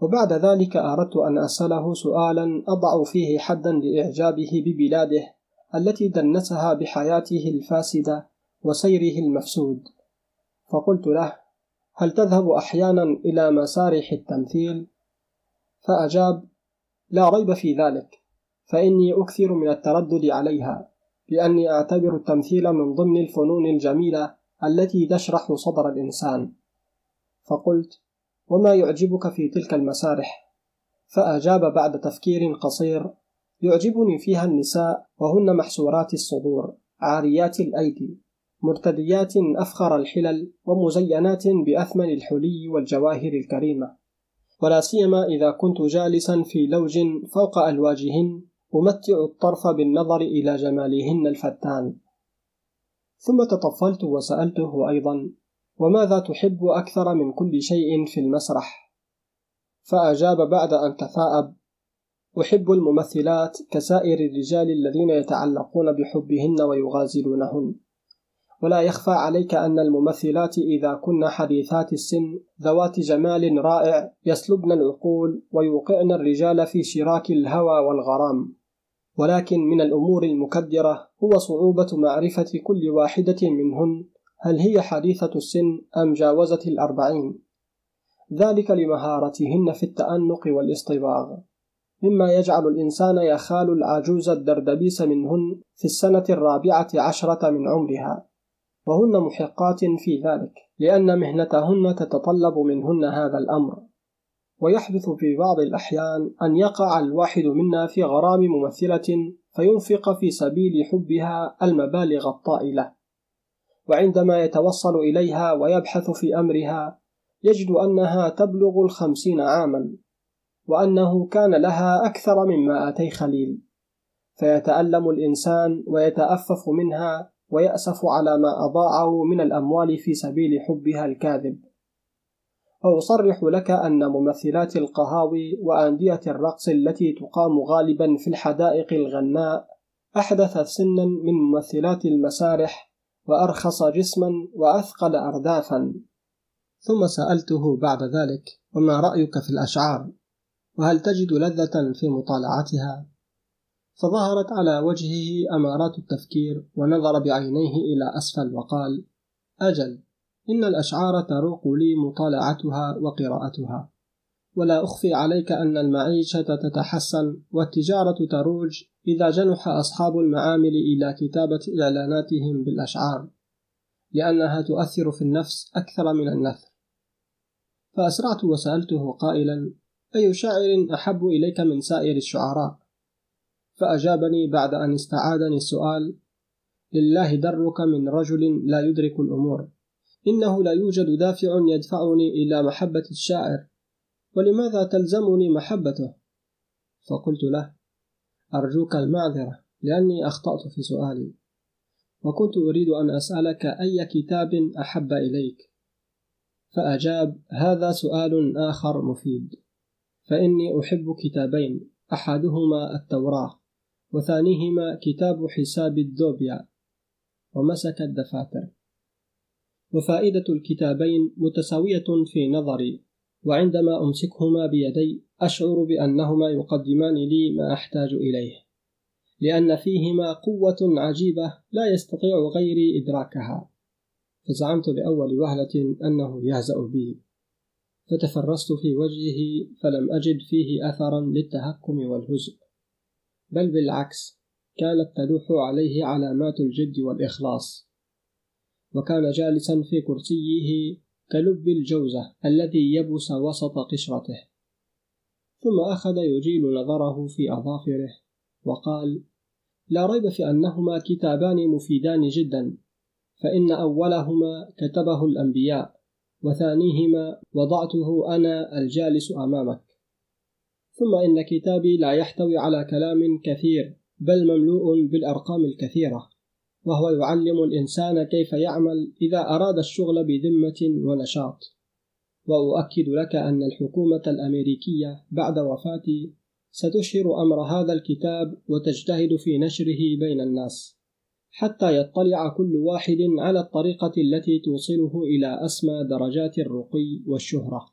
S1: وبعد ذلك أردت أن أسأله سؤالا أضع فيه حدا لإعجابه ببلاده التي دنسها بحياته الفاسدة وسيره المفسود فقلت له هل تذهب أحيانا إلى مسارح التمثيل؟ فأجاب لا ريب في ذلك فإني أكثر من التردد عليها لأني أعتبر التمثيل من ضمن الفنون الجميلة التي تشرح صدر الإنسان. فقلت وما يعجبك في تلك المسارح؟ فأجاب بعد تفكير قصير يعجبني فيها النساء وهن محسورات الصدور عاريات الأيدي مرتديات أفخر الحلل ومزينات بأثمن الحلي والجواهر الكريمة. ولا سيما إذا كنت جالسا في لوج فوق ألواجهن أمتع الطرف بالنظر إلى جمالهن الفتان. ثم تطفلت وسألته أيضا وماذا تحب أكثر من كل شيء في المسرح؟ فأجاب بعد أن تثاءب أحب الممثلات كسائر الرجال الذين يتعلقون بحبهن ويغازلونهن. ولا يخفى عليك أن الممثلات إذا كن حديثات السن ذوات جمال رائع يسلبن العقول ويوقعن الرجال في شراك الهوى والغرام. ولكن من الأمور المكدرة هو صعوبة معرفة كل واحدة منهن هل هي حديثة السن أم جاوزت الأربعين؟ ذلك لمهارتهن في التأنق والاصطباغ مما يجعل الإنسان يخال العجوز الدردبيس منهن في السنة الرابعة عشرة من عمرها. وهن محقات في ذلك لأن مهنتهن تتطلب منهن هذا الأمر. ويحدث في بعض الأحيان أن يقع الواحد منا في غرام ممثلة فينفق في سبيل حبها المبالغ الطائلة. وعندما يتوصل إليها ويبحث في أمرها يجد أنها تبلغ الخمسين عاما وأنه كان لها أكثر من مائتي خليل. فيتألم الإنسان ويتأفف منها ويأسف على ما أضاعه من الأموال في سبيل حبها الكاذب. وأصرح لك أن ممثلات القهاوي وأندية الرقص التي تقام غالبا في الحدائق الغناء أحدثت سنا من ممثلات المسارح وأرخص جسما وأثقل أردافا. ثم سألته بعد ذلك وما رأيك في الأشعار؟ وهل تجد لذة في مطالعتها؟ فظهرت على وجهه أمارات التفكير ونظر بعينيه إلى أسفل وقال أجل إن الأشعار تروق لي مطالعتها وقراءتها. ولا أخفي عليك أن المعيشة تتحسن والتجارة تروج إذا جنح أصحاب المعامل إلى كتابة إعلاناتهم بالأشعار لأنها تؤثر في النفس أكثر من النثر. فأسرعت وسألته قائلا أي شاعر أحب إليك من سائر الشعراء؟ فأجابني بعد أن استعادني السؤال لله درك من رجل لا يدرك الأمور. إنه لا يوجد دافع يدفعني إلى محبة الشاعر. ولماذا تلزمني محبته؟ فقلت له أرجوك المعذرة لأني أخطأت في سؤالي. وكنت أريد أن أسألك أي كتاب أحب إليك. فأجاب هذا سؤال آخر مفيد. فإني أحب كتابين أحدهما التوراة. وثانيهما كتاب حساب الدوبيا ومسك الدفاتر. وفائدة الكتابين متساوية في نظري وعندما أمسكهما بيدي أشعر بأنهما يقدمان لي ما أحتاج إليه لأن فيهما قوة عجيبة لا يستطيع غيري إدراكها. فزعمت لأول وهلة أنه يهزأ بي. فتفرست في وجهه فلم أجد فيه أثرا للتهكم والهزء. بل بالعكس كانت تلوح عليه علامات الجد والإخلاص. وكان جالسا في كرسيه كلب الجوزة الذي يبس وسط قشرته. ثم أخذ يجيل نظره في أظافره وقال لا ريب في أنهما كتابان مفيدان جدا فإن أولهما كتبه الأنبياء وثانيهما وضعته أنا الجالس أمامك. ثم إن كتابي لا يحتوي على كلام كثير بل مملوء بالأرقام الكثيرة. وهو يعلم الإنسان كيف يعمل إذا أراد الشغل بذمة ونشاط. وأؤكد لك أن الحكومة الأمريكية بعد وفاتي ستشهر أمر هذا الكتاب وتجتهد في نشره بين الناس حتى يطلع كل واحد على الطريقة التي توصله إلى أسمى درجات الرقي والشهرة.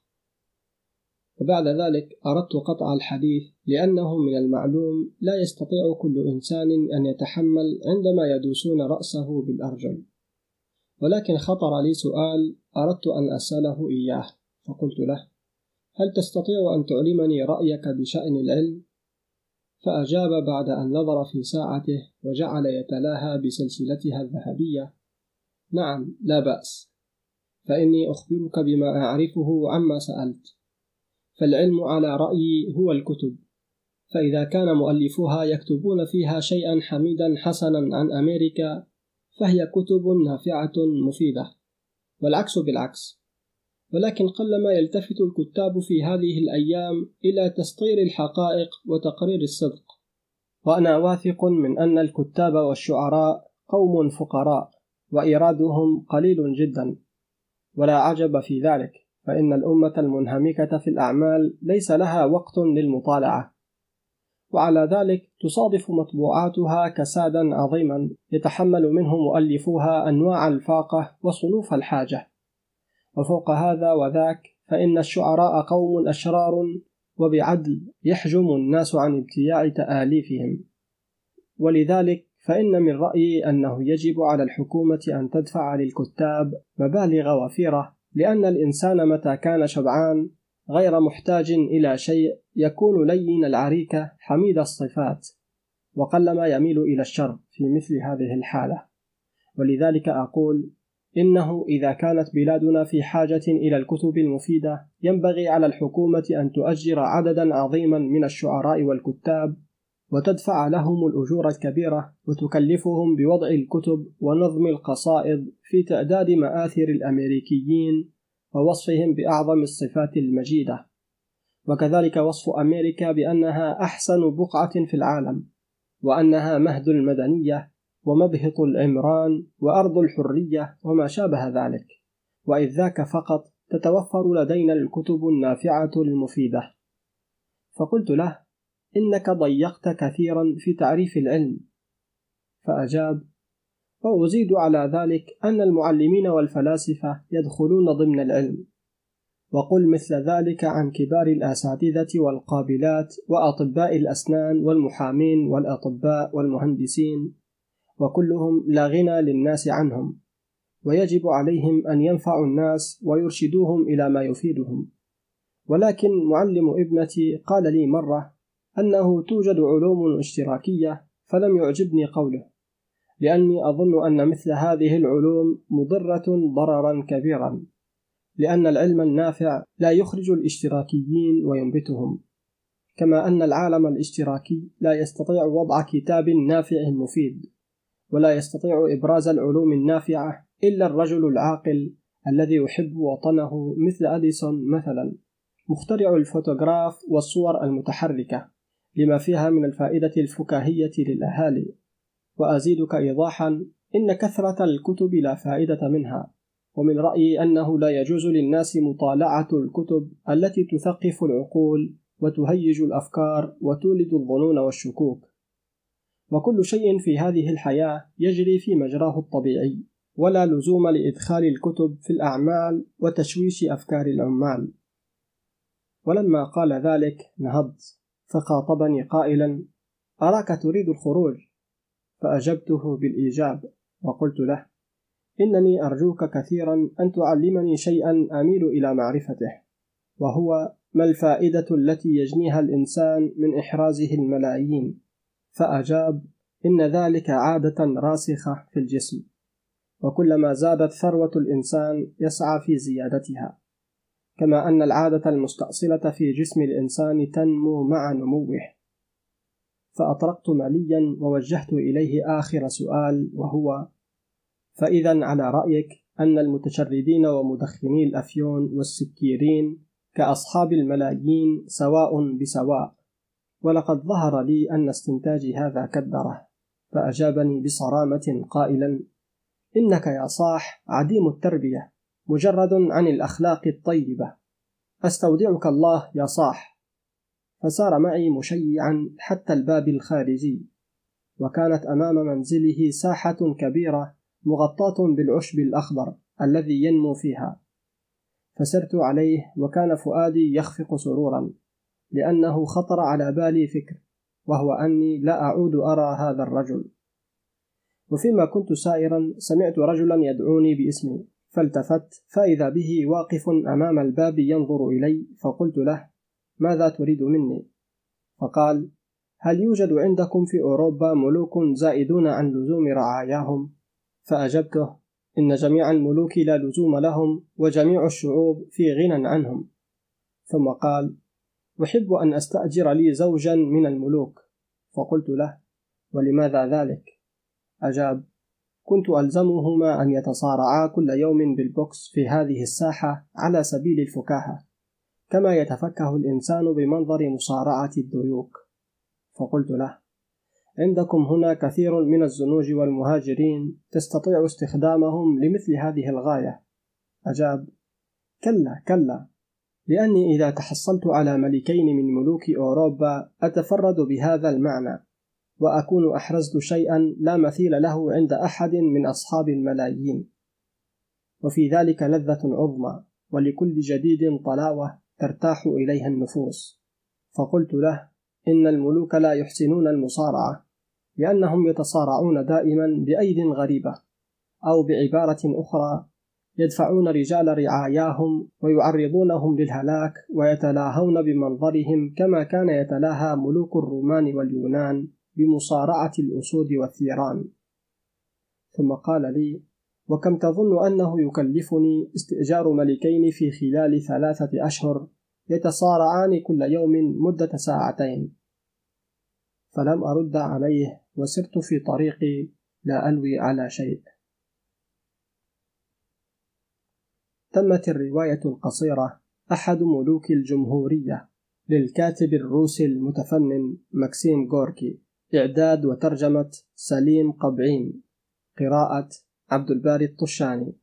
S1: وبعد ذلك أردت قطع الحديث لأنه من المعلوم لا يستطيع كل إنسان أن يتحمل عندما يدوسون رأسه بالأرجل. ولكن خطر لي سؤال أردت أن أسأله إياه. فقلت له هل تستطيع أن تعلمني رأيك بشأن العلم؟ فأجاب بعد أن نظر في ساعته وجعل يتلاها بسلسلتها الذهبية. نعم لا بأس. فإني أخبرك بما أعرفه عما سألت. فالعلم على رأيي هو الكتب. فإذا كان مؤلفوها يكتبون فيها شيئا حميدا حسنا عن أمريكا فهي كتب نافعة مفيدة. والعكس بالعكس. ولكن قلما يلتفت الكتاب في هذه الأيام إلى تسطير الحقائق وتقرير الصدق. وأنا واثق من أن الكتاب والشعراء قوم فقراء وإيرادهم قليل جدا. ولا عجب في ذلك. فإن الأمة المنهمكة في الأعمال ليس لها وقت للمطالعة. وعلى ذلك تصادف مطبوعاتها كسادا عظيما يتحمل منه مؤلفوها أنواع الفاقة وصنوف الحاجة. وفوق هذا وذاك فإن الشعراء قوم أشرار وبعدل يحجم الناس عن ابتياع تآليفهم. ولذلك فإن من رأيي أنه يجب على الحكومة أن تدفع للكتاب مبالغ وفيرة لأن الإنسان متى كان شبعان غير محتاج إلى شيء يكون لين العريكة حميد الصفات وقلما يميل إلى الشر في مثل هذه الحالة. ولذلك أقول إنه إذا كانت بلادنا في حاجة إلى الكتب المفيدة ينبغي على الحكومة أن تؤجر عددا عظيما من الشعراء والكتاب وتدفع لهم الأجور الكبيرة وتكلفهم بوضع الكتب ونظم القصائد في تعداد مآثر الأمريكيين ووصفهم بأعظم الصفات المجيدة. وكذلك وصف أمريكا بأنها أحسن بقعة في العالم وأنها مهد المدنية ومبهط العمران وأرض الحرية وما شابه ذلك. وإذ ذاك فقط تتوفر لدينا الكتب النافعة المفيدة. فقلت له إنك ضيقت كثيرا في تعريف العلم. فأجاب وأزيد على ذلك أن المعلمين والفلاسفة يدخلون ضمن العلم. وقل مثل ذلك عن كبار الأساتذة والقابلات وأطباء الأسنان والمحامين والأطباء والمهندسين وكلهم لا غنى للناس عنهم. ويجب عليهم أن ينفعوا الناس ويرشدوهم إلى ما يفيدهم. ولكن معلم ابنتي قال لي مرة أنه توجد علوم اشتراكية فلم يعجبني قوله لأني أظن أن مثل هذه العلوم مضرة ضررا كبيرا لأن العلم النافع لا يخرج الاشتراكيين وينبتهم كما أن العالم الاشتراكي لا يستطيع وضع كتاب نافع مفيد ولا يستطيع إبراز العلوم النافعة إلا الرجل العاقل الذي يحب وطنه مثل أديسون مثلا مخترع الفوتوغراف والصور المتحركة. لما فيها من الفائدة الفكاهية للأهالي. وأزيدك إيضاحا إن كثرة الكتب لا فائدة منها. ومن رأيي أنه لا يجوز للناس مطالعة الكتب التي تثقف العقول وتهيج الأفكار وتولد الظنون والشكوك. وكل شيء في هذه الحياة يجري في مجراه الطبيعي ولا لزوم لإدخال الكتب في الأعمال وتشويش أفكار العمال. ولما قال ذلك نهضت. فخاطبني قائلا أراك تريد الخروج؟ فأجبته بالإيجاب وقلت له إنني أرجوك كثيرا أن تعلمني شيئا أميل إلى معرفته وهو ما الفائدة التي يجنيها الإنسان من إحرازه الملايين؟ فأجاب إن ذلك عادة راسخة في الجسم وكلما زادت ثروة الإنسان يسعى في زيادتها. كما أن العادة المستأصلة في جسم الإنسان تنمو مع نموه. فأطرقت مليا ووجهت إليه آخر سؤال وهو فإذا على رأيك أن المتشردين ومدخني الأفيون والسكيرين كأصحاب الملايين سواء بسواء ولقد ظهر لي أن استنتاجي هذا كدرة فأجابني بصرامة قائلا إنك يا صاح عديم التربية. مجرد عن الأخلاق الطيبة. أستودعك الله يا صاح. فسار معي مشيعا حتى الباب الخارجي. وكانت أمام منزله ساحة كبيرة مغطاة بالعشب الأخضر الذي ينمو فيها. فسرت عليه وكان فؤادي يخفق سرورا لأنه خطر على بالي فكر وهو أني لا أعود أرى هذا الرجل. وفيما كنت سائرا سمعت رجلا يدعوني باسمي. فالتفت فإذا به واقف أمام الباب ينظر إلي فقلت له ماذا تريد مني؟ فقال هل يوجد عندكم في أوروبا ملوك زائدون عن لزوم رعاياهم؟ فأجبته إن جميع الملوك لا لزوم لهم وجميع الشعوب في غنى عنهم. ثم قال أحب أن أستأجر لي زوجا من الملوك. فقلت له ولماذا ذلك؟ أجاب كنت ألزمهما أن يتصارعا كل يوم بالبوكس في هذه الساحة على سبيل الفكاهة كما يتفكه الإنسان بمنظر مصارعة الديوك. فقلت له عندكم هنا كثير من الزنوج والمهاجرين تستطيع استخدامهم لمثل هذه الغاية. أجاب كلا كلا لأني إذا تحصلت على ملكين من ملوك أوروبا أتفرد بهذا المعنى. وأكون أحرزت شيئا لا مثيل له عند أحد من أصحاب الملايين. وفي ذلك لذة عظمى ولكل جديد طلاوة ترتاح إليها النفوس. فقلت له إن الملوك لا يحسنون المصارعة لأنهم يتصارعون دائما بأيد غريبة أو بعبارة أخرى يدفعون رجال رعاياهم ويعرضونهم للهلاك ويتلاهون بمنظرهم كما كان يتلاهى ملوك الرومان واليونان. بمصارعة الأسود والثيران. ثم قال لي وكم تظن أنه يكلفني استئجار ملكين في خلال ثلاثة أشهر يتصارعان كل يوم مدة ساعتين؟ فلم أرد عليه وسرت في طريقي لا ألوي على شيء. تمت الرواية القصيرة أحد ملوك الجمهورية للكاتب الروسي المتفنن ماكسيم غوركي. إعداد وترجمة سليم قبعين قراءة عبد الباري الطشاني.